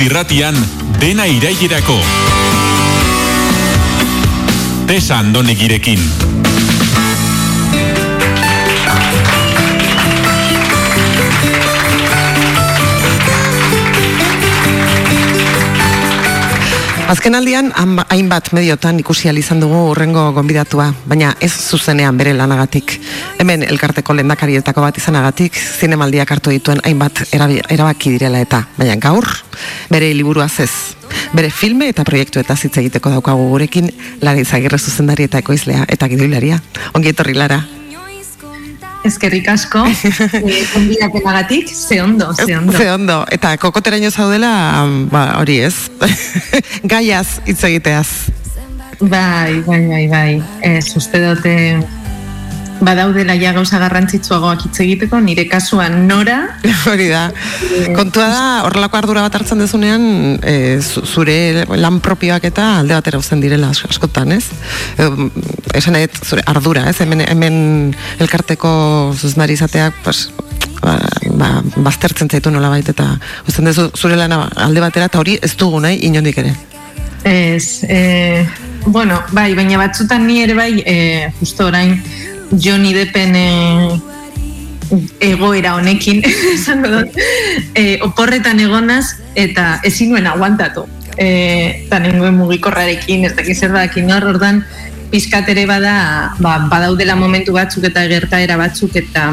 irratian dena irailerako. Tesa andonegirekin. Azken aldian, hainbat mediotan ikusi izan dugu urrengo gonbidatua, baina ez zuzenean bere lanagatik. Hemen elkarteko lendakarietako bat izanagatik, zinemaldiak hartu dituen hainbat erabaki direla eta, baina gaur, bere liburua ez. Bere filme eta proiektu eta zitza egiteko daukagu gurekin, Lara Izagirre zuzendari eta ekoizlea eta gidoilaria. Ongi etorri, Lara eskerrik asko, e, ze ondo, ze ondo. Ze ondo, eta kokoteraino zaudela, ba, hori ez, gaiaz hitz egiteaz. Bai, bai, bai, bai, ez, uste dute, badaudela ja gauza garrantzitsuagoak hitz egiteko, nire kasuan nora. Hori da. Kontua da, horrelako ardura bat hartzen dezunean, e, zure lan propioak eta alde batera uzen direla askotan, ez? E, esan edo, zure ardura, ez? Hemen, hemen elkarteko zuznari izateak, pues, ba, ba, baztertzen zaitu nola baita eta usten dezu zure lana alde batera eta hori ez dugu nahi inondik ere. Ez, e, bueno, bai, baina batzutan ni ere bai, e, justo orain, Johnny Deppen e, egoera honekin esan dut e, oporretan egonaz eta ezin nuen aguantatu e, eta nengoen mugikorrarekin ez dakiz zer dakin hor ordan pizkatere bada ba, badaudela momentu batzuk eta gertaera batzuk eta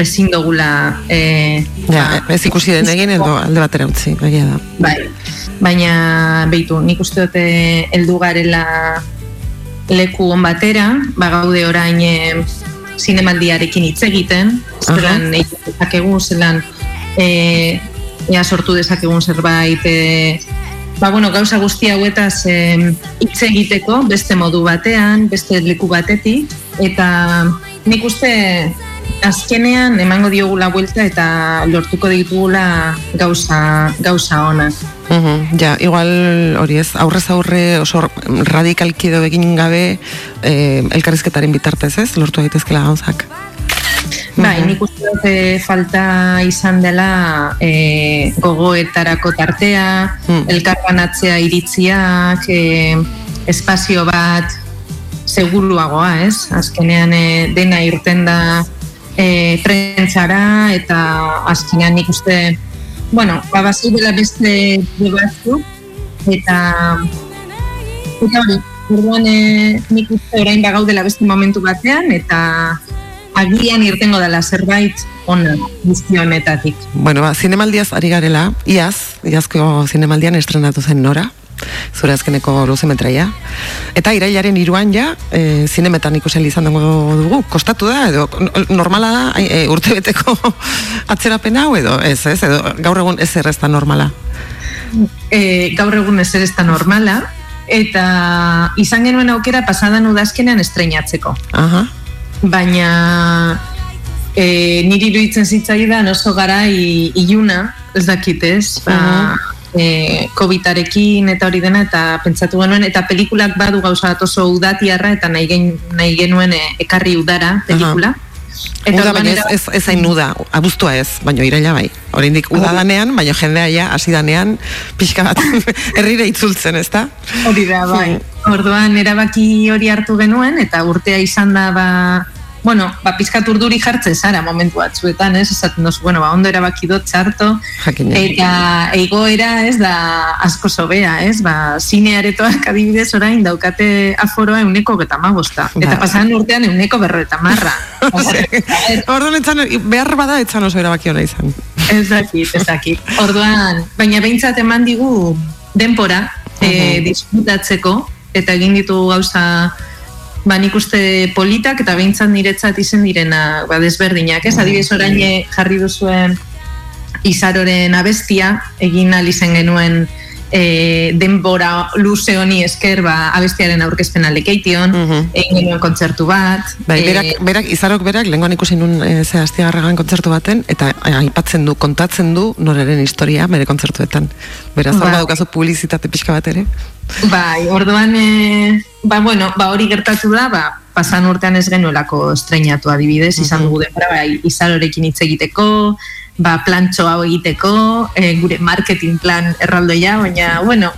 ezin dugula e, ja, ez ikusi den egin edo alde batera utzi da. Bai, baina behitu, nik uste dute eldu garela leku on batera, ba gaude orain e, zinemaldiarekin hitz egiten, zelan uh zelan e, ea sortu dezakegun zerbait e, ba bueno, gauza guzti hauetaz e, egiteko beste modu batean, beste leku batetik eta nik uste azkenean emango diogula buelta eta lortuko ditugula gauza, gauza onak. -huh. Ja, igual hori ez, aurrez aurre oso radikalki edo egin gabe eh, elkarrizketaren bitartez ez, lortu daitezkela gauzak. Bai, nik uste dute falta izan dela e, gogoetarako tartea, mm. elkarbanatzea iritziak, e, espazio bat seguruagoa, ez? Azkenean e, dena irten da e, trentzara eta azkenean nik uste bueno, babazu dela beste batzu, eta eta hori, orduan e, nik uste orain dela beste momentu batean, eta agian irtengo dela zerbait ona guzti honetatik. Bueno, ba, zinemaldiaz ari garela, iaz, iazko zinemaldian estrenatu zen nora, zure azkeneko luze metraia. Eta irailaren iruan ja, e, zinemetan ikusen izan dugu dugu, kostatu da, edo normala da, e, urte beteko atzerapen hau, edo ez, ez, edo gaur egun ez errezta normala. E, gaur egun ez errezta normala, eta izan genuen aukera pasadan udazkenean estreinatzeko. Aha. Baina e, niri iruditzen zitzaidan oso gara iluna, ez dakit ez, ba, e, COVID-arekin eta hori dena eta pentsatu genuen eta pelikulak badu gauza bat oso udatiarra eta nahi, gen, nahi genuen e, ekarri udara pelikula. Eta Uda, baina ez, ez, hain nuda, abuztua ez, baina iraila bai. Horindik uda danean, baina jendea ja, hasi danean, pixka bat, herrire itzultzen, ez da? Hori da, bai. Orduan, erabaki hori hartu genuen, eta urtea izan da, ba, bueno, ba, pizkat urduri jartzen zara momentu batzuetan, ez? Esaten dozu, bueno, ba, ondo erabaki dut txarto. Eta egoera, ez, da asko sobea, ez? Ba, zine aretoak adibidez orain daukate aforoa euneko geta magosta. Eta ba. pasan urtean euneko berreta marra. Orduan etxan, behar bada etxan oso erabaki hona izan. Ez dakit, ez dakit. Orduan, baina behintzat eman digu denpora, uh -huh. diskutatzeko, eta egin ditu gauza ba nik uste politak eta behintzat niretzat izen direna ba, desberdinak, ez? Adibidez orain jarri duzuen izaroren abestia, egin alizen genuen e, denbora luze honi esker ba, abestiaren aurkezpen alekeition, uh -huh. egin genuen kontzertu bat. Bai, berak, e, berak, izarok berak, lehenkoan ikusi nun e, ze astiagarragan kontzertu baten, eta aipatzen du, kontatzen du noreren historia bere kontzertuetan. Beraz, ba. dukazu publizitate pixka bat ere. Bai, orduan, e, ba, bueno, ba, hori gertatu da, ba, pasan urtean ez genuelako estreinatu adibidez, izan dugu denbora, bai, izarorekin hitz egiteko, ba, plantxo hau egiteko, e, gure marketing plan erraldoia, baina, bueno,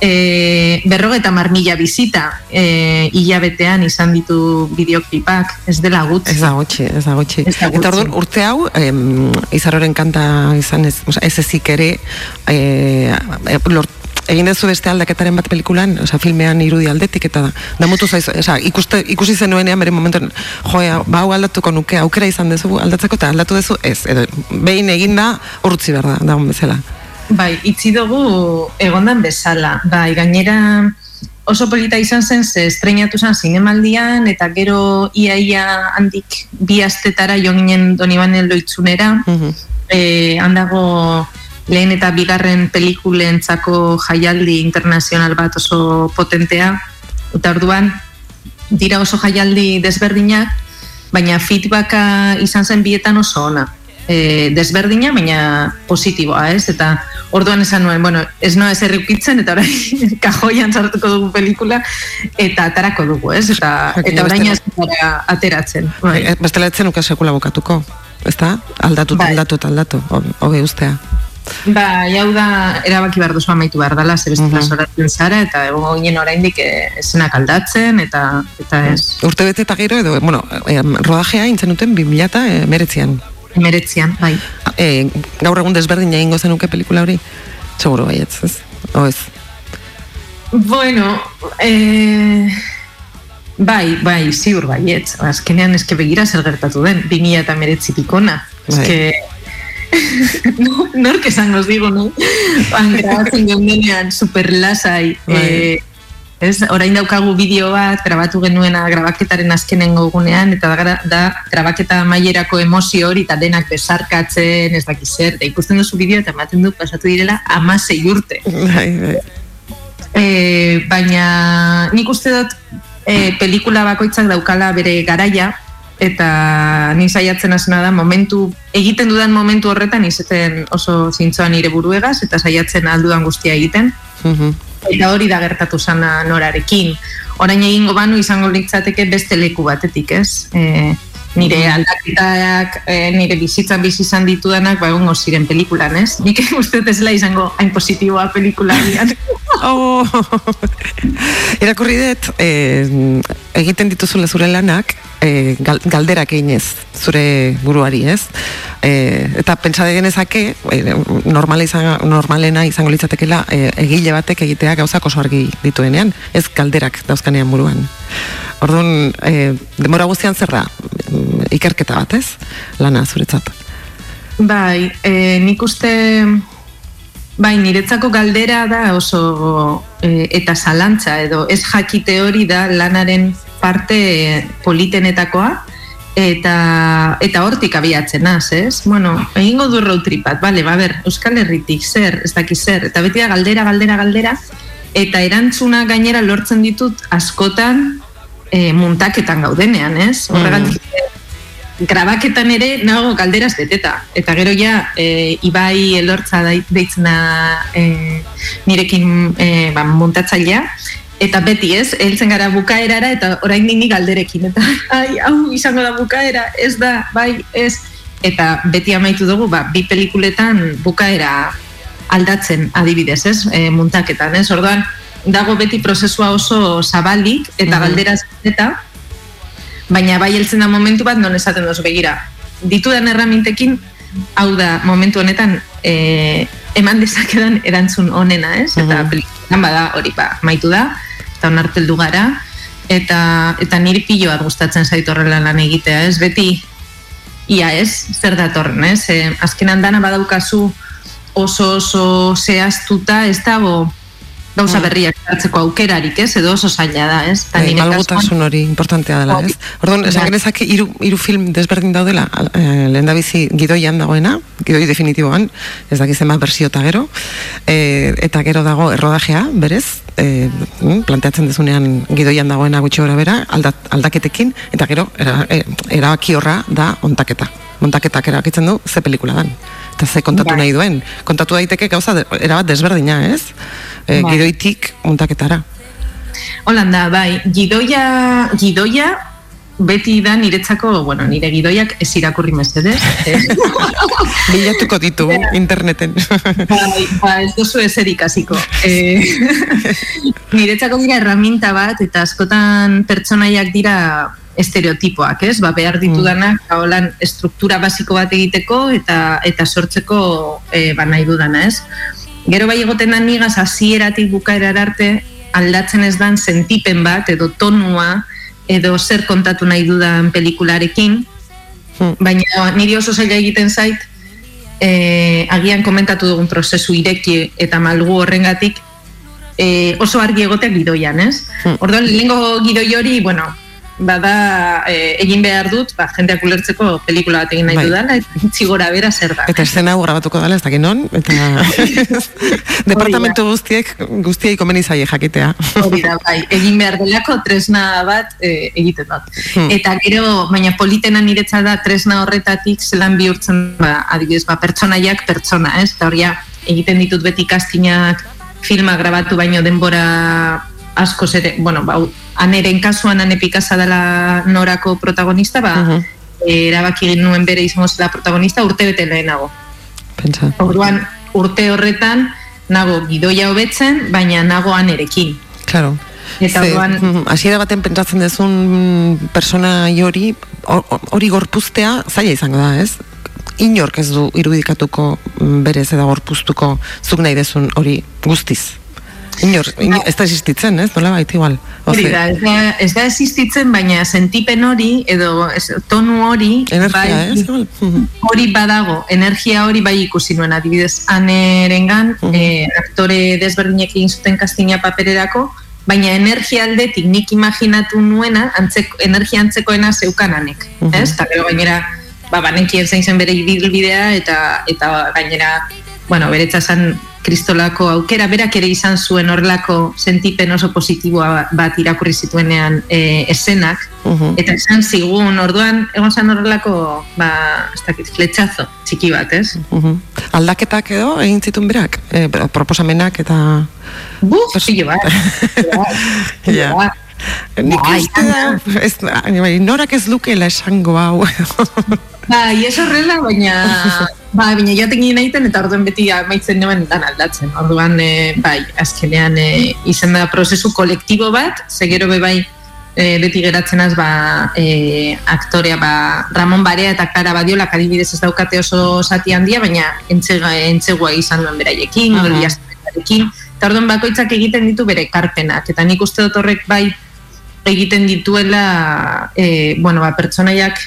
e, berrogeta marmila bizita e, hilabetean izan ditu bideoklipak, ez dela gutxi. Ez da gutxi, ez da gutxi. Eta orduan, urte hau, em, izarroren kanta izan ez, ez ezik ere, e, lort, egin dezu beste aldaketaren bat pelikulan, oza, filmean irudi aldetik, eta da mutu zaiz, oza, ikuste, ikusi zenuenean bere momentu, joa, ba, hau aldatuko nuke, aukera izan dezu aldatzeko, eta aldatu dezu, ez, edo, behin egin da, urtzi behar da, dagoen bezala. Bai, itzi dugu egondan bezala, bai, gainera oso polita izan zen, ze estrenatu zen zinemaldian, eta gero iaia handik bi astetara jo ginen Donibane loitzunera, uh -huh. e, handago lehen eta bigarren pelikulentzako jaialdi internazional bat oso potentea, eta orduan dira oso jaialdi desberdinak, baina feedbacka izan zen bietan oso ona. E, desberdina, baina positiboa, ez? Eta orduan esan nuen, bueno, ez noa ez errukitzen, eta orain kajoian sartuko dugu pelikula, eta atarako dugu, ez? Eta, eta orain ez ateratzen. Bai. Bestela etzen uka sekula bukatuko, ez da? Aldatu, bai. aldatu, aldatu, hoge ustea. Ba, jau da, erabaki behar duzu amaitu behar dela, ze bestela uh -huh. zara, eta egon ginen oraindik esenak aldatzen, eta, eta ez. Urte bete eta gero, edo, bueno, eh, rodajea intzen duten 2000 eta eh, meretzian. Meretzian, bai. Eh, gaur egun desberdin egingo zenuke pelikula hori? Seguro bai, ez? O ez? Bueno, eh... Bai, bai, ziur bai, ez. Azkenean eske begira zer gertatu den, 2000 eta meretzi pikona. Bai. No, nork esan nos digo, no? Ban, grabatzen geundenean super lasai. Bai. Eh, ez, orain daukagu bideo bat, grabatu genuena grabaketaren azkenen gunean, eta da, da grabaketa mailerako emozio hori, eta denak besarkatzen, ez dakiz zer, eta ikusten duzu bideo, eta ematen du, pasatu direla, amasei urte. Bai, bai. E, baina nik uste dut e, pelikula bakoitzak daukala bere garaia, eta ni saiatzen hasena da momentu egiten dudan momentu horretan izeten oso zintzoan nire buruegaz eta saiatzen aldudan guztia egiten. Mhm. Eta hori da gertatu sana norarekin. Orain egingo banu izango litzateke beste leku batetik, ez? E, nire aldaketak, e, nire bizitzan bizi izan ditudanak, ba egongo ziren pelikulan, ez? Nik uste ez izango hain positiboa pelikula oh. Irakurri dut, eh, egiten dituzule zure lanak, e, galderak eginez zure buruari, ez? E, eta pentsa de genezake, e, izan, normalena izango litzatekela e, egile batek egitea gauzak oso argi dituenean, ez galderak dauzkanean buruan. Orduan, e, demora guztian zerra, ikerketa bat, ez? Lana zuretzat. Bai, e, nik uste... Bai, niretzako galdera da oso e, eta zalantza edo ez jakite hori da lanaren parte politenetakoa eta eta hortik abiatzen az, ez? Bueno, egingo du road trip bat, vale, ba ber, Euskal Herritik zer, ez daki zer, eta beti da galdera, galdera, galdera eta erantzuna gainera lortzen ditut askotan e, muntaketan gaudenean, ez? Mm. Horregatik grabaketan ere nago galderaz beteta. Eta gero ja, e, Ibai elortza deitzena e, nirekin e, ba, muntatzailea, eta beti ez, heltzen gara bukaerara eta orain nini galderekin eta ai, hau izango da bukaera, ez da, bai, ez. Eta beti amaitu dugu, ba, bi pelikuletan bukaera aldatzen adibidez, ez, e, muntaketan, ez, orduan dago beti prozesua oso zabalik eta mm galderaz eta baina bai heltzen da momentu bat non esaten dozu begira ditudan erramintekin hau da momentu honetan e, eman dezakedan erantzun onena, ez? Eta mm bada hori ba, maitu da, eta onarteldu gara eta eta niri piloa gustatzen zait horrela lan egitea, ez? Beti ia, ez? Zer datorren, ez? E, azkenan dana badaukazu oso oso zehaztuta, ez dago gauza mm. berriak hartzeko aukerarik, ez? Edo oso zaila da, ez? Ta bai, malgutasun hori importantea dela, ez? Orduan, esan genezak iru, iru film desberdin daudela, eh, lehen da bizi gidoian dagoena, gidoi definitiboan, ez dakiz ema bersio eta gero, eh, eta gero dago errodajea, berez, mm, planteatzen dezunean gidoian dagoena gutxi gora bera, aldat, aldaketekin, eta gero, era, eh, erabaki horra da ontaketa. Montaketak erabakitzen du, ze pelikula dan eta ze kontatu bai. nahi duen. Kontatu daiteke gauza erabat desberdina, ez? E, gidoitik muntaketara. Holanda, bai, gidoia, gidoia beti da niretzako, bueno, nire gidoiak ez irakurri mesedez. Bilatuko ditu interneten. Bai, ba, ez duzu ezer ikasiko. E, niretzako dira erraminta bat, eta askotan pertsonaiak dira estereotipoak, ez? Ba, behar ditudanak, mm. holan, estruktura basiko bat egiteko eta eta sortzeko e, ba, nahi dudana, ez? Gero bai egoten da nigaz, hasieratik bukaera arte, aldatzen ez dan sentipen bat, edo tonua, edo zer kontatu nahi dudan pelikularekin, hmm. baina niri oso zaila egiten zait, e, agian komentatu dugun prozesu ireki eta malgu horrengatik, e, oso argi egoteak gidoian, ez? Hmm. Orduan, lehenko gidoi hori, bueno, bada e, egin behar dut, ba, jendeak ulertzeko pelikula bat egin nahi bai. dudala, eta txigora bera zer da. Eta escena hau grabatuko dala, ez dakit non, eta departamentu guztiek, guztiei komen izai jakitea. Hori da, bai, egin behar delako tresna bat e, egiten dut. Hmm. Eta gero, baina politena niretza da tresna horretatik zelan bihurtzen, ba, adibidez, ba, pertsonaiak pertsona, ez? Eta horia, egiten ditut beti kastinak filma grabatu baino denbora asko zere, bueno, ba, aneren kasuan ane pikasa dela norako protagonista, ba, uh -huh. erabaki nuen bere izango zela protagonista urte bete lehenago. Pentsa. Orduan, urte horretan, nago gidoia hobetzen, baina nago anerekin. Claro. Eta orduan... Asiera baten pentsatzen dezun persona hori, hori gorpuztea, zaila izango da, ez? Inork ez du irudikatuko berez eda gorpuztuko zuk nahi dezun hori guztiz. Inor, inor, ez da existitzen, ez? Nola baita igual. Hori da, ez da, ez da existitzen, baina sentipen hori, edo ez, tonu hori... Energia, bai, ez? Hori badago, energia hori bai ikusi nuen, adibidez, anerengan, uh eh, aktore desberdinek egin zuten kastina papererako, baina energia aldetik nik imaginatu nuena, antzeko, energia antzekoena zeukananek, uh -huh. ez? Eta gero gainera, ba, banekien zein zen bere ibilbidea, eta, eta gainera, bueno, beretza zan kristolako aukera, berak ere izan zuen horrelako sentipen oso positiboa bat irakurri zituenean e, esenak, eta esan zigun, orduan, egon zan horrelako, ba, ez dakit, fletxazo, txiki bat, ez? Aldaketak edo, egin zituen berak, e, proposamenak eta... Buf, pilo bat. ja. Nik uste da, ez, bai, norak ez lukela esango hau. bai, ez horrela, baina Ba, baina jaten ginen egiten eta orduan beti amaitzen nuen dan aldatzen. Orduan, e, bai, azkenean e, izan da prozesu kolektibo bat, segero be bai e, beti geratzen az, ba, e, aktorea, ba, Ramon Barea eta Kara Badiola, kadibidez ez daukate oso sati handia, baina entzega, entzegua izan duen beraiekin, uh -huh. eta orduan bakoitzak egiten ditu bere karpenak, eta nik uste dut horrek bai egiten dituela, e, bueno, ba, pertsonaiak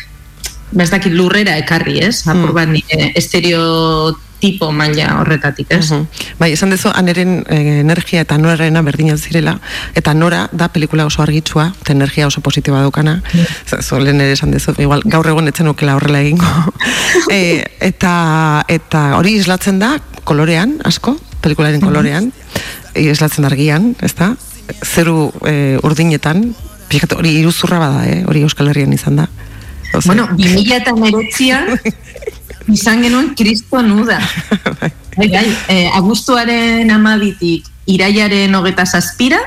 bestakit lurrera ekarri, ez? Apur bat nire estereotipo maila horretatik, ez? Uh Bai, esan dezu, aneren eh, energia eta norarena berdina zirela, eta nora da pelikula oso argitsua, eta energia oso positiboa daukana, mm. zo, ere esan dezu, igual, gaur egon etzen ukela horrela egingo. e, eta, eta hori islatzen da, kolorean, asko, pelikularen kolorean, islatzen argian, ez da? Zeru e, urdinetan, hori iruzurra bada, eh? hori Euskal Herrian izan da. Bueno, 2000 eta meretzian izan genuen kristo nuda. Bai, bai, eh, agustuaren amabitik iraiaren hogeta zazpira,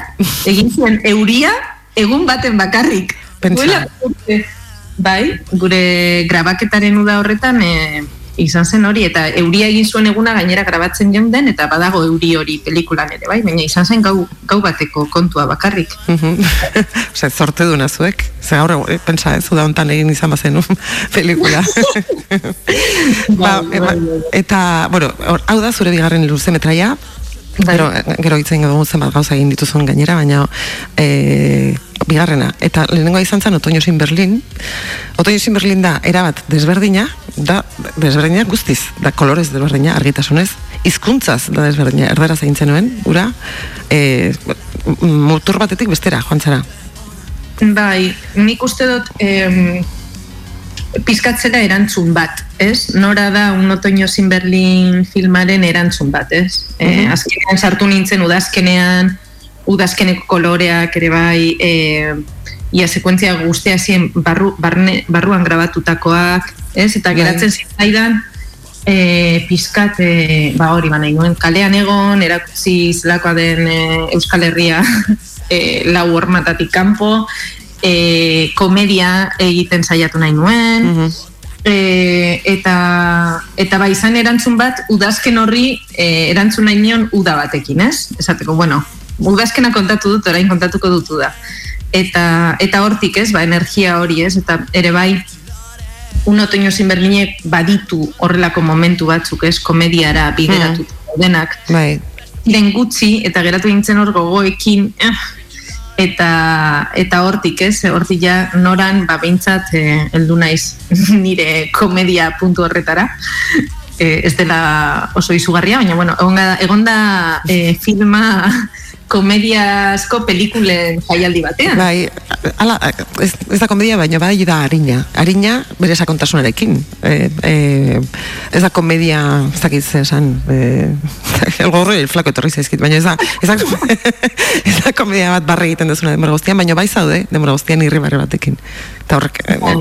egin zuen euria egun baten bakarrik. Pentsa. Bai, gure grabaketaren uda horretan, eh, izan zen hori, eta euria egin zuen eguna gainera grabatzen joan eta badago euri hori pelikulan ere, bai? Baina izan zen gau, gau bateko kontua bakarrik. Osa, zorte duna zuek? Zer gaur, e, pentsa ez, da hontan egin izan bazen pelikula. ba, bai, bai. eta, bueno, hau da zure bigarren luze Gero, gero itzen dugu zenbat gauza egin dituzun gainera, baina e, bigarrena. Eta lehenengoa izan zen Otoño sin Berlin. Otoño sin Berlin da, erabat desberdina, da desberdina guztiz, da kolorez desberdina, argitasunez, hizkuntzaz da desberdina, erdera zaintzen nuen, ura, e, mutur batetik bestera, joan zara. Bai, nik uste dut, eh, pizkatzera erantzun bat, ez? Nora da un otoño sin Berlin filmaren erantzun bat, ez? -hmm. azkenean sartu nintzen udazkenean, udazkeneko koloreak ere bai, e, ia sekuentzia guztia zien barru, barne, barruan grabatutakoak, ez? Eta bai. geratzen zitzaidan, e, pizkat, e, ba hori, ba nuen, kalean egon, erakutsi zelakoa den e, Euskal Herria e, lau hormatatik kanpo, e, komedia egiten saiatu nahi nuen, mm eta, eta bai izan erantzun bat, udazken horri e, erantzun nahi nion uda batekin, ez? Esateko, bueno, udazkena kontatu dut, orain kontatuko dutu da. Eta, eta hortik, ez, ba, energia hori, ez? Eta ere bai, un otoño sin baditu horrelako momentu batzuk, ez, komediara bideratu mm. denak. Bai. Den gutxi, eta geratu nintzen hor gogoekin, eh, eta eta hortik, ez, hortik ja noran ba beintzat eh, heldu naiz nire komedia puntu horretara. Eh, ez dela oso izugarria, baina bueno, egonda egonda eh, filma komediazko pelikulen jaialdi batean. Bai, ala, ez, ez da komedia, baina bai da harina. Harina, bere sakontasunarekin. E, e, ez da komedia, ez dakit esan, e, el gorro el flako etorri zaizkit, baina ez da, ez da, ez da komedia bat barre egiten dezuna demora guztian, baina bai zaude, demora guztian irri barre batekin. Eta horrek, e, bai.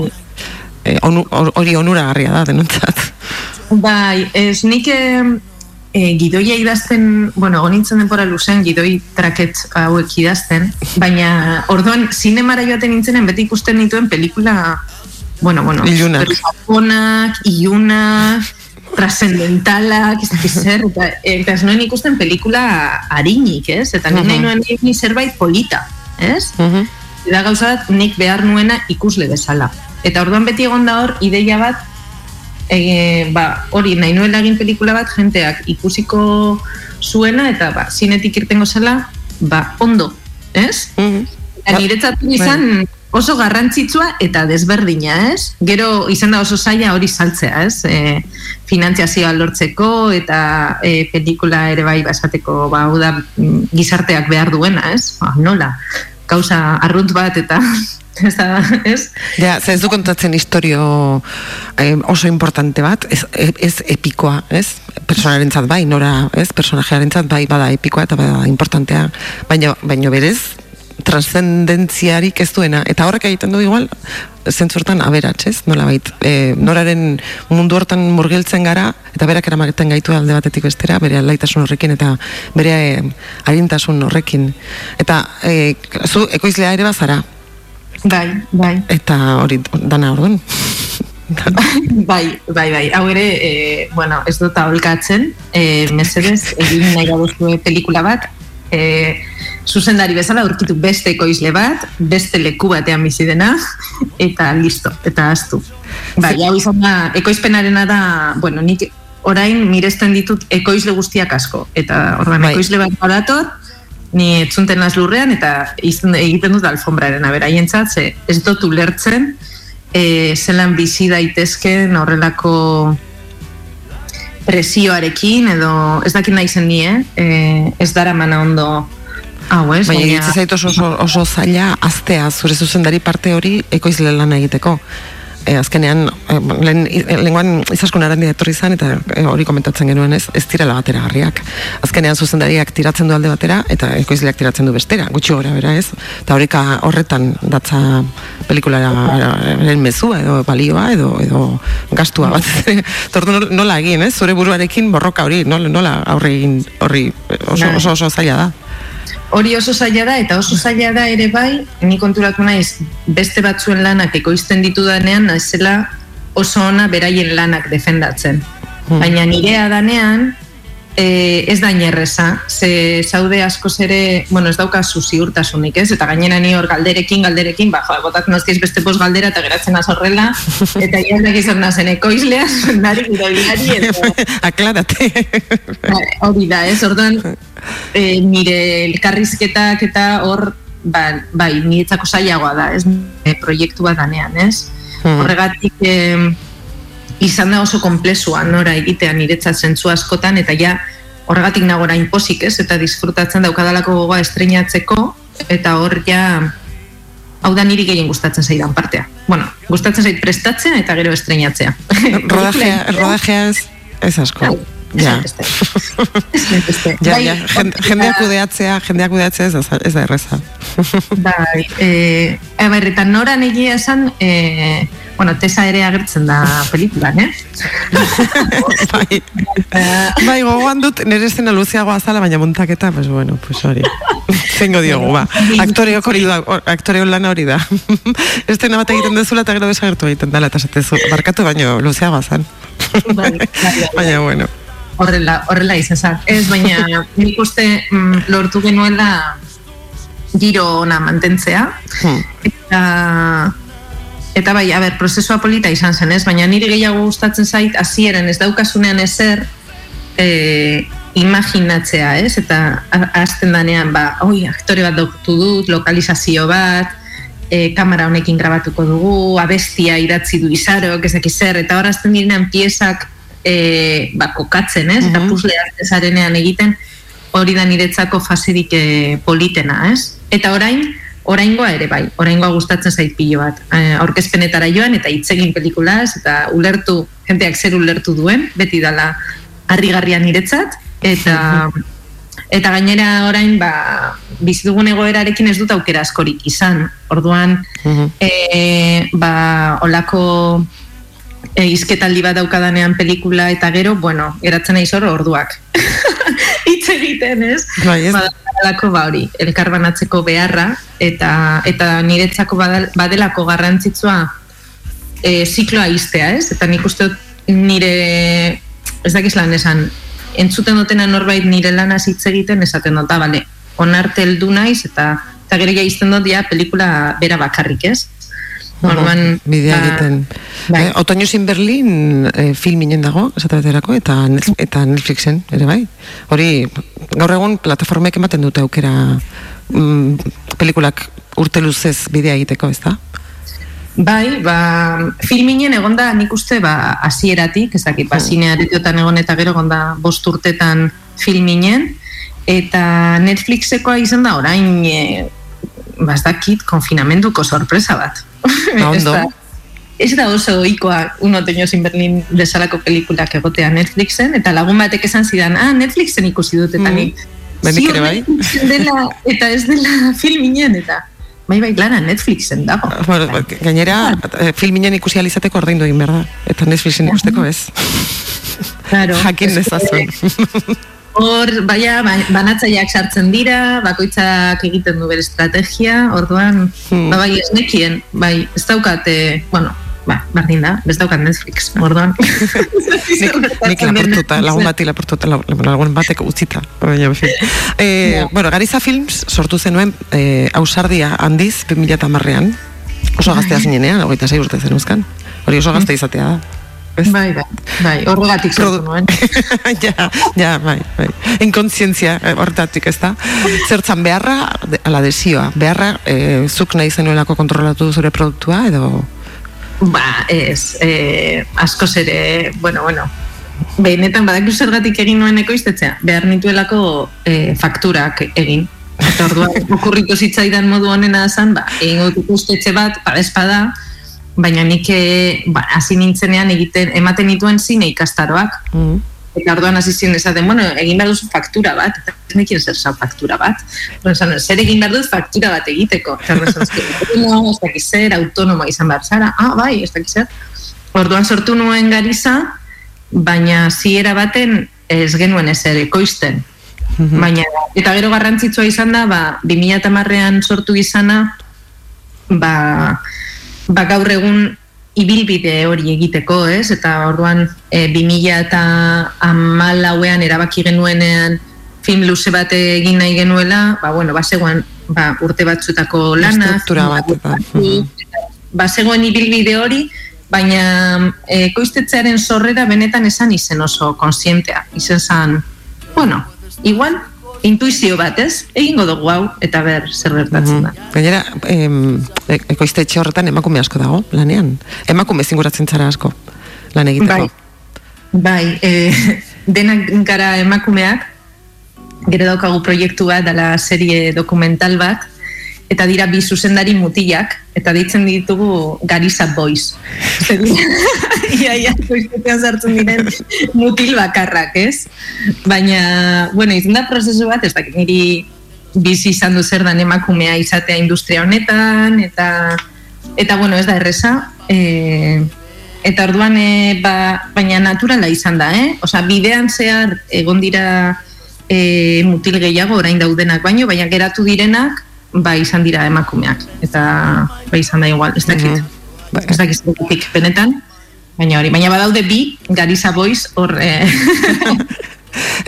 e, hori onura garria da, denuntzat. Bai, ez nik e, gidoia idazten, bueno, gonintzen denpora luzen gidoi traket hauek idazten, baina orduan zinemara joaten nintzenen beti ikusten dituen pelikula, bueno, bueno, ilunak, ilunak, trascendentalak, ez dakiz zer, eta, eta ez noen ikusten pelikula harinik, ez? Eta uh -huh. noen ni zerbait polita, ez? Uh -huh. Eta gauza nik behar nuena ikusle bezala. Eta orduan beti egon da hor, ideia bat, e, ba, hori nahi nuen egin pelikula bat jenteak ikusiko zuena eta ba, zinetik irtengo zela ba, ondo, ez? Mm -hmm. Niretzatu bai. izan oso garrantzitsua eta desberdina, ez? Gero izan da oso zaila hori saltzea, ez? E, finantziazioa lortzeko eta e, pelikula ere bai basateko ba, da, gizarteak behar duena, ez? Ba, nola? Kauza arrunt bat eta ez da, ez? Ja, ez du kontatzen historio eh, oso importante bat, ez, ez epikoa, ez? Personaren bai, nora, ez? Personajearen bai, bada epikoa eta bada importantea, baina, baina berez, transcendentziarik ez duena, eta horrek egiten du igual, zentzurtan aberatz, ez? Nola bait, e, noraren mundu hortan murgiltzen gara, eta berak eramaten gaitu alde batetik bestera, bere alaitasun horrekin, eta bere e, harintasun horrekin. Eta, e, zu, ekoizlea ere bazara, Bai, bai. Eta hori dana orduan. bai, bai, bai. Hau ere, e, bueno, ez dut aholkatzen, e, mesedez, egin nahi gabuzue pelikula bat, e, zuzendari bezala urkitu beste ekoizle bat, beste leku batean bizi dena, eta listo, eta astu. Bai, hau izan da, ekoizpenarena da, bueno, nik orain miresten ditut ekoizle guztiak asko, eta orduan bai. ekoizle bat badator, ni etzunten naz lurrean eta izten, egiten dut alfombraren aberaientzat, ze ez dut ulertzen e, zelan bizi daitezken horrelako presioarekin edo ez dakit nahi zen nie, eh? ez dara mana ondo hau ez. Baina, baina... oso, oso, oso zaila aztea zure zuzendari parte hori ekoizle lan egiteko e, azkenean, e, lehen, lenguan izaskun arandi etorri izan, eta e, hori komentatzen genuen ez, ez direla batera garriak. Azkenean zuzendariak tiratzen du alde batera, eta ekoizleak tiratzen du bestera, gutxi gora bera ez. Eta horreka horretan datza pelikulara mezua edo balioa edo, edo gastua bat. Tortu nola egin, ez? Zure buruarekin borroka hori, nola, nola aurre egin horri oso, oso, oso zaila da hori oso zaila da, eta oso zaila da ere bai, ni konturatu naiz, beste batzuen lanak ekoizten ditu danean, naizela oso ona beraien lanak defendatzen. Hmm. Baina nirea danean, e, ez da inerreza, ze zaude asko ere, bueno, ez dauka ziurtasunik, ez? Eta gainera ni hor galderekin, galderekin, ba, jo, botak nozkiz beste pos galdera eta geratzen azorrela, eta iazak izan nazen ekoizlea, nari, irabilari, eta... Aklarate. Ba, hori da, ez? Orduan, e, nire elkarrizketak eta hor, ba, bai, niretzako zailagoa da, ez? E, proiektu bat danean, ez? Hmm. Horregatik, eh, izan da oso komplezua nora egitea niretzat zentzu askotan eta ja horregatik nagora inpozik ez eta disfrutatzen daukadalako gogoa estreinatzeko eta hor ja hau da niri gehien gustatzen zaidan partea. Bueno, gustatzen zait prestatzen eta gero estreinatzea. Rodajea, rodajea ez asko. Ja. ja, ja, jendeak kudeatzea, jendeak kudeatzea ez, ez da erreza. bai, eh, eta noran egia esan, eh, bueno, tesa ere agertzen da pelikulan, eh? bai, bai gogoan dut, nire escena luzeagoa azala, baina montaketa, pues bueno, pues hori. Zengo diogu, ba. Aktoreok hori da, aktoreo lan hori da. Estena bat egiten dezula eta gero desagertu egiten dela, eta zatezu, barkatu baino luzeagoa zan. Bai, bai, bai. baina, bueno. Horrela, horrela izan Ez, baina nik uste mm, lortu genuela giro ona mantentzea. Hmm. Eta Eta bai, a ber, prozesua polita izan zen, ez? Baina nire gehiago gustatzen zait, hasieran ez daukasunean ezer e, imaginatzea, ez? Eta hasten danean, ba, oi, aktore bat doktu dut, lokalizazio bat, e, kamera honekin grabatuko dugu, abestia idatzi du izarok, ezak zer, eta hor hasten direnean piezak e, ba, kokatzen, ez? Eta puzlea ezarenean egiten, hori da niretzako faserik e, politena, ez? Eta orain, oraingoa ere bai, oraingoa gustatzen zait pilo bat. Eh, aurkezpenetara joan eta hitz egin pelikulaz eta ulertu, jenteak zer ulertu duen, beti dala harrigarria niretzat eta eta gainera orain ba bizi dugun egoerarekin ez dut aukera askorik izan. Orduan eh ba olako e, izketaldi bat daukadanean pelikula eta gero, bueno, geratzen nahi zor orduak. Hitz egiten, ez? Bai, ez? Badalako ba hori, elkarbanatzeko beharra, eta eta niretzako badelako garrantzitsua e, zikloa iztea, ez? Eta nik uste nire, ez dakiz lan esan, entzuten dutena norbait nire lana hitz egiten, esaten dut, ah, bale, onarte heldu naiz, eta eta gero ja izten dut, ja, pelikula bera bakarrik, ez? Orduan, bidea ba, egiten. Bai. Eh, Otoño sin Berlin eh, filminen dago, esatraterako, eta, eta Netflixen, ere bai. Hori, gaur egun plataformek ematen dute aukera mm, pelikulak urte luzez bidea egiteko, ez da? Bai, ba, filminen egonda nik uste ba, asieratik, ez dakit, ba, hmm. egon eta gero egonda bost urtetan filminen, eta Netflixekoa izan da orain, e, ba, ez dakit, konfinamenduko sorpresa bat. Ondo. Ez da oso oikoa un otoño sin Berlin desalako pelikulak egotea Netflixen, eta lagun batek esan zidan, ah, Netflixen ikusi dut, eta mm. nik, Benik ere bai? Dela, eta ez dela filminen, eta bai bai lara Netflixen dago. Ah, bueno, bai. gainera, ah. filminen ikusi alizateko ordaindu egin behar da, eta Netflixen ikusteko ez. Claro. Jakin dezazuen. Hor, baina, banatzaileak sartzen dira, bakoitzak egiten du bere estrategia, orduan, hmm. ba, bai, ez nekien, bai, ez daukate, bueno, ba, bardin da, ez daukat Netflix, orduan. nik, nik laportuta, lagun bati laportuta, lagun batek utzita. Baina, eh, bueno, Gariza Films sortu zenuen eh, ausardia handiz, 2000 marrean, oso gaztea zinenean, hogeita zei urte zen hori oso gazte izatea da. Bai, bai, bai, horregatik sortu nuen. ja, ja, bai, bai. Inkontzientzia eh, horretatik ez da. Zertzan beharra, ala desioa, beharra, eh, zuk nahi zenuelako kontrolatu zure produktua, edo... Ba, ez, eh, asko zere, bueno, bueno, behinetan badak zergatik egin nuen ekoiztetzea, behar nituelako eh, fakturak egin. Eta orduan, okurriko zitzaidan modu honena zan, ba, egin ikusteetxe bat, espada, baina nik eh, ba, hasi nintzenean egiten ematen dituen zine ikastaroak. Mm. Eta orduan hasi ziren esaten, bueno, egin behar duzu faktura bat, eta ez nekien zer zau faktura bat. Zan, zer egin behar duz faktura bat egiteko. No, ez dakiz zer, autonomo izan behar zara, ah, bai, ez dakiz zer. Orduan sortu nuen gariza, baina ziera baten ez genuen ez ere koizten. Mhm. Baina, eta gero garrantzitsua izan da, ba, 2008an sortu izana, ba, ba, gaur egun ibilbide hori egiteko, ez? Eta orduan e, 2000 eta amalauean erabaki genuenean film luze bat egin nahi genuela, ba, bueno, ba, ba, urte batzutako lana, struktura bat, ba, zegoen ibilbide hori, baina e, koiztetzearen sorrera benetan esan izen oso konsientea, izen zan, bueno, igual, intuizio bat, ez? Egingo dugu hau, eta ber, zer gertatzen da. Mm Gainera, em, e, ekoizte etxe horretan emakume asko dago, lanean. Emakume zinguratzen zara asko, lan egiteko. Bai, bai e, denak gara emakumeak, gero daukagu proiektu bat, dala serie dokumental bat, eta dira bi zuzendari mutilak, eta deitzen ditugu Garisa Boys. ia, ia, koiztetean zartzen diren mutil bakarrak, ez? Baina, bueno, izan da prozesu bat, ez dakit niri bizi izan du zer dan emakumea izatea industria honetan, eta eta bueno, ez da erresa, e, eta orduan, e, ba, baina naturala izan da, eh? Osa, bidean zehar egon dira e, mutil gehiago orain daudenak baino, baina geratu direnak, ba izan dira emakumeak, eta ba izan da igual, ez dakit, mm -hmm. ez dakit, ez benetan, baina hori, baina badaude bi, Garisa Boys, hor... E,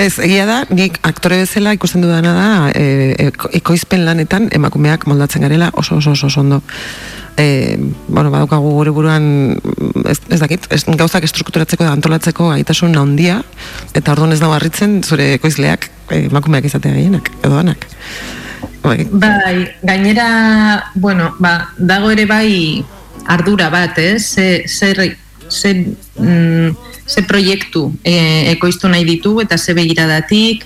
Ez, egia da, nik aktore bezala ikusten dudana da, e, ekoizpen lanetan emakumeak moldatzen garela oso oso oso ondo. E, bueno, badaukagu gure buruan, ez, ez dakit, ez, gauzak estrukturatzeko da antolatzeko gaitasun handia eta orduan ez da harritzen zure ekoizleak emakumeak izatea gehienak, edo anak. Bai. bai, gainera, bueno, ba, dago ere bai ardura bat, eh? Ze, zer, zer, mm, ze proiektu e, ekoiztu nahi ditu eta ze begiradatik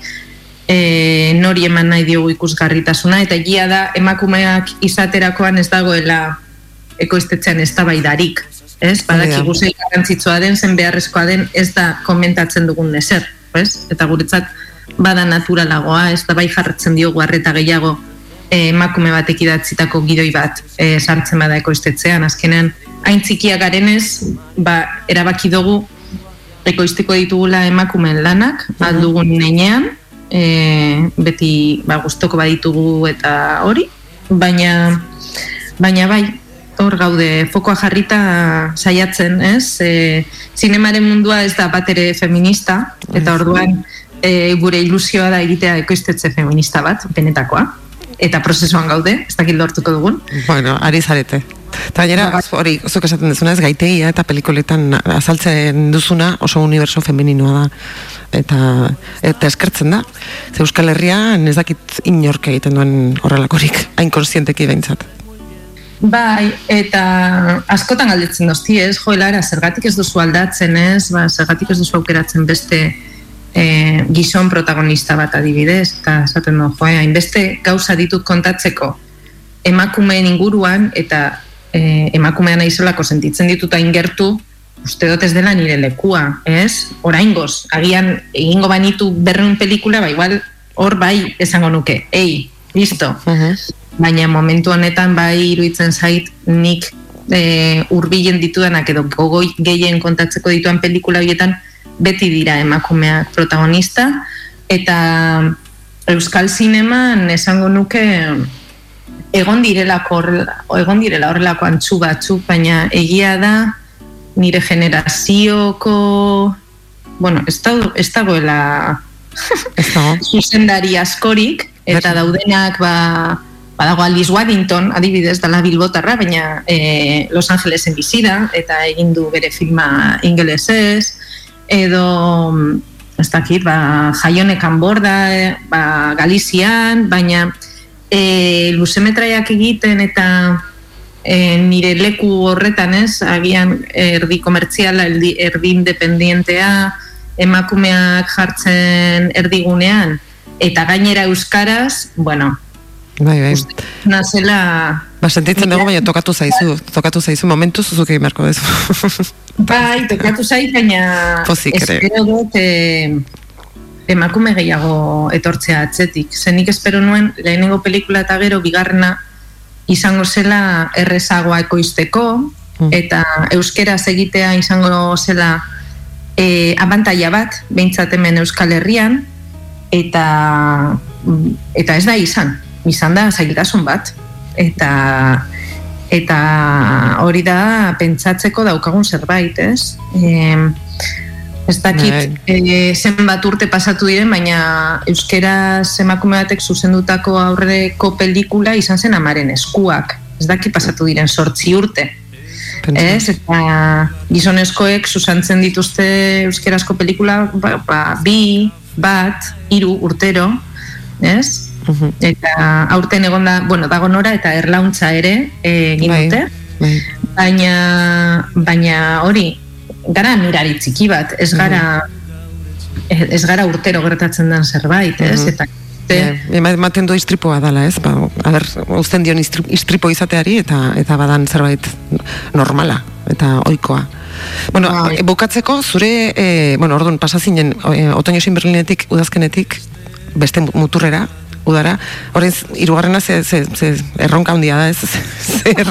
e, nori eman nahi diogu ikusgarritasuna eta egia da emakumeak izaterakoan ez dagoela ekoiztetzean ez tabaidarik ez? Badaki guzei garrantzitsua den, zen beharrezkoa den, ez da komentatzen dugun neser, ez? Eta guretzat bada naturalagoa, ez da bai jarratzen diogu arreta gehiago e, emakume batek idatzitako gidoi bat e, sartzen bada ekoiztetzean, azkenean hain txikia garenez, ba, erabaki dugu ekoizteko ditugula emakumeen lanak, mhm. aldugun neinean, e, beti ba, guztoko baditugu eta hori, baina, baina bai, hor gaude, fokoa jarrita saiatzen, ez? E, zinemaren mundua ez da bat ere feminista, eta orduan e, gure ilusioa da egitea ekoiztetze feminista bat, benetakoa, eta prozesuan gaude, ez dakit lortuko dugun. Bueno, ari zarete. Eta gainera, ba, hori, zuk esaten duzuna ez, gaitegia eta pelikoletan azaltzen duzuna oso universo femeninoa da. Eta, eta eskertzen da. Ze Euskal Herrian ez dakit inork egiten duen horrelakorik, hain konsienteki behintzat. Bai, eta askotan galdetzen dozti ez, joelara, zergatik ez duzu aldatzen ez, ba, zergatik ez duzu aukeratzen beste e, gizon protagonista bat adibidez, eta esaten du, joe, hainbeste gauza ditut kontatzeko emakumeen inguruan, eta e, emakumean aizolako sentitzen dituta ingertu, uste dut ez dela nire lekua, ez? Oraingoz, agian egingo banitu berreun pelikula, ba igual hor bai esango nuke, ei, listo. Baina momentu honetan bai iruditzen zait nik e, urbilen ditudanak edo gogoi gehien kontatzeko dituan pelikula horietan beti dira emakumeak protagonista. Eta Euskal Zineman esango nuke egon direlako egon direla horrelako antzu batzuk, baina egia da nire generazioko bueno, ez, da, ez dagoela zuzendari askorik eta daudenak ba, badago Alice Waddington adibidez dala bilbotarra, baina e, Los Angelesen bizida eta egin du bere filma ingelesez edo ez dakit, ba, jaionekan borda ba, Galizian, baina e, luzemetraiak egiten eta e, nire leku horretan ez, agian erdi komertziala, erdi, erdi independientea, emakumeak jartzen erdigunean, eta gainera euskaraz, bueno, Bai, bai. Nazela... Ba, sentitzen dugu, baina tokatu zaizu, tokatu zaizu momentu zuzuk egin beharko dezu. bai, tokatu zaizu, baina... Pozik, ere. Espero dut, eh, emakume gehiago etortzea atzetik. Zenik espero nuen lehenengo pelikula eta gero bigarrena izango zela errezagoa ekoizteko mm. eta euskera egitea izango zela e, abantaia bat, behintzat hemen Euskal Herrian eta eta ez da izan, izan da zailtasun bat eta eta hori da pentsatzeko daukagun zerbait, ez? E, Ez dakit e, zenbat urte pasatu diren, baina euskera emakume batek zuzendutako aurreko pelikula izan zen amaren eskuak. Ez dakit pasatu diren sortzi urte. Ez, eta gizonezkoek zuzantzen dituzte euskarazko pelikula ba, ba, bi, bat, hiru urtero, ez? Eta aurten egon da, bueno, dago nora eta erlauntza ere eh, egin bai, dute. Bai. Baina, baina hori, gara mirari txiki bat, ez mhm. gara ez gara urtero gertatzen den zerbait, ez? Mm Eta ematen du istripoa dala, ez? Ba, a ber, uzten dion istripo izateari eta eta badan zerbait normala eta ohikoa. Bueno, bai. bukatzeko zure eh bueno, ordun pasa zinen e, otoño sin berlinetik udazkenetik beste muturrera udara. Horren, irugarrena ze, ze, ze erronka handia da, ez? Zer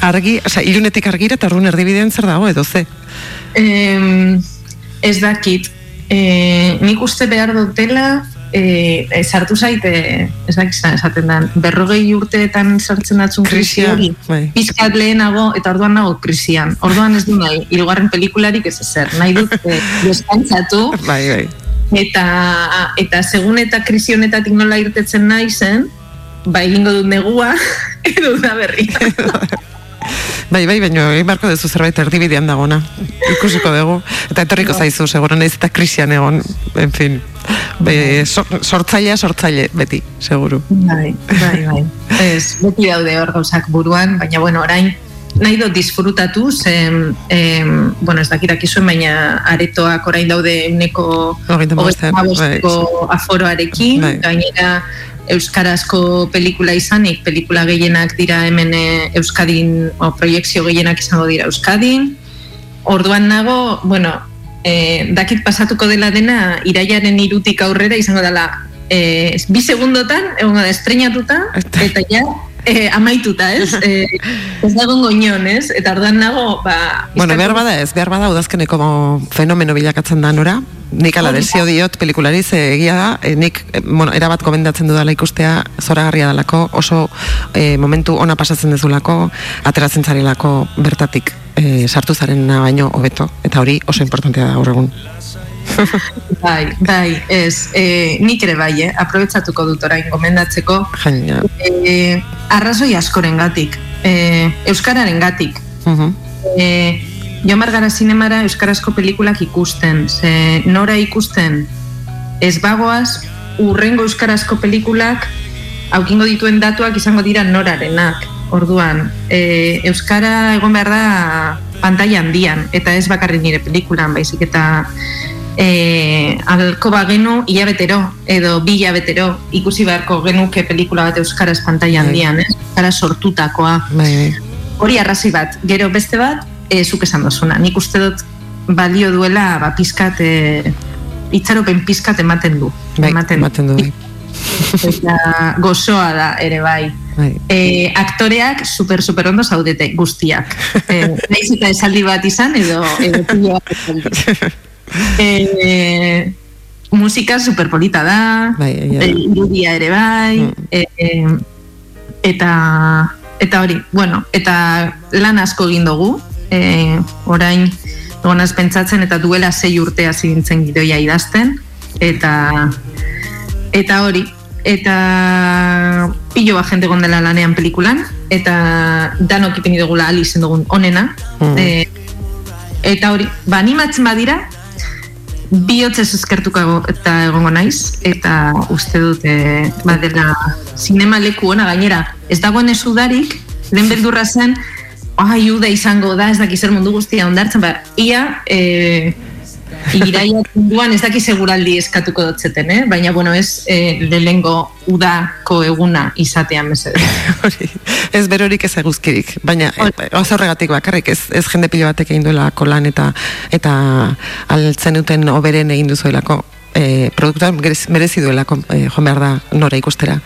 argi, oza, ilunetik argira eta orduan erdibidean zer dago, edo ze? Eh, ez dakit. Eh, nik uste behar dutela eh, sartu zaite, ez dakit esaten da, berrogei urteetan sartzen datzun krisi hori, bai. pizkat lehenago eta orduan nago krisian. Orduan ez du nahi, irugarren pelikularik ez ezer, nahi dut eh, deskantzatu. Bai, bai. Eta, eta segun eta krisi honetatik nola irtetzen nahi zen, ba egingo dut negua, edo da berria. Bai, bai, baina egin barko duzu zerbait erdibidean dagona. Ikusiko dugu. Eta etorriko zaizu, seguro nahiz eta krisian egon, en fin. Be, sortzailea, sortzaile, beti, seguru. Bai, bai, bai. Ez, beti daude hor gauzak buruan, baina, bueno, orain, nahi dut disfrutatu, zen, em, bueno, ez dakirak izuen, baina aretoak orain daude uneko bai. aforoarekin, bai. gainera, euskarazko pelikula izanik, pelikula gehienak dira hemen eh, euskadin, o proiektzio gehienak izango dira euskadin. Orduan nago, bueno, e, dakit pasatuko dela dena, iraiaren irutik aurrera izango dela e, bi segundotan, egon da estrenatuta, eta ja, e, amaituta, ez? E, ez dago goñon, ez? Eta orduan nago, ba... Bueno, behar bada ez, behar bada udazkeneko fenomeno bilakatzen da nora. Nik ala desio diot pelikulari ze egia da, e, nik, bueno, erabat komendatzen dudala ikustea zoragarria dalako, oso e, momentu ona pasatzen dezulako, ateratzen zarilako bertatik e, sartu zaren baino hobeto, eta hori oso importantea da gaur egun. bai, bai, ez, e, nik ere bai, eh? aprobetsatuko dut orain gomendatzeko. Jaina. E, arrazoi askoren gatik, e, euskararen gatik. Uh -huh. e, jo margara zinemara euskarazko pelikulak ikusten, ze nora ikusten ez bagoaz, urrengo euskarazko pelikulak aukingo dituen datuak izango dira norarenak. Orduan, e, euskara egon behar da pantalla handian, eta ez bakarri nire pelikulan, baizik eta e, alko bagenu hilabetero edo bi hilabetero ikusi beharko genuke pelikula bat euskaraz pantalla bai. handian, eh? euskara sortutakoa. Bai, bai. Hori arrazi bat, gero beste bat, e, zuk esan dozuna. Nik uste dut balio duela ba, pizkat, e, itxaropen pizkat ematen du. Bai, ematen, ematen du. Bai. Eta gozoa da ere bai. bai. E, aktoreak super super ondo zaudete guztiak. E, Naiz eta esaldi bat izan edo edo e, musika superpolita da bai, irudia ere bai mm. e, eta eta hori, bueno, eta lan asko egin dugu e, orain egonaz pentsatzen eta duela sei urtea zigintzen gidoia idazten eta eta hori eta pilo bat jente gondela lanean pelikulan eta danok ipini dugula alizen dugun onena mm. e, eta hori, ba animatzen badira bihotzez eskertuko eta egongo naiz, eta uste dute badela sinema leku ona gainera. Ez dagoen ez udarik, lehen beldurra zen, ai, uda izango da, ez dakiz mundu guztia ondartzen, ba, ia, e, iraia munduan ez daki seguraldi eskatuko dotzeten, eh? baina bueno, ez eh, lehengo udako eguna izatean mesedez. ez berorik ez eguzkirik, baina eh, horregatik bakarrik ez, ez jende pilo batek egin duela kolan eta eta altzen duten oberen egin duzuelako eh, produktua merezi duelako eh, joan behar da nora ikustera.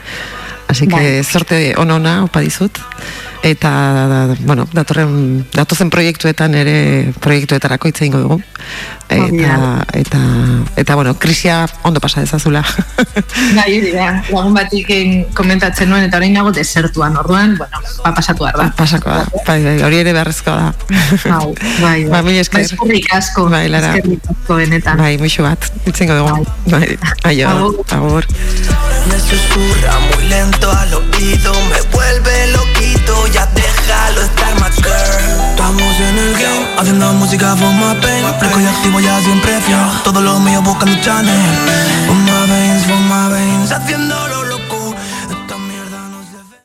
Así que bai. sorte onona opa dizut eta bueno, datorren datozen proiektuetan ere proiektuetarako hitze eingo dugu. Eta, eta, eta, bueno, krisia ondo pasa dezazula. Bai, dira, lagun batik komentatzen nuen, eta hori nago desertuan, orduan, bueno, pa pasatu behar da. Pasako da, bai, bai, hori ere beharrezko da. Bai, bai, bai. Ba, esker. Eskerrik asko. Bai, lara. Eskerrik asko benetan. Bai, muixo bat, itzengo dugu. Bai, aio, agur. Me susurra muy lento al oído, me vuelve loquito tú ya déjalo estar, my girl. Estamos en el game, haciendo música for my pain. Fresco y activo ya siempre fiel, todos los míos buscando channel. For my veins, for my veins, haciéndolo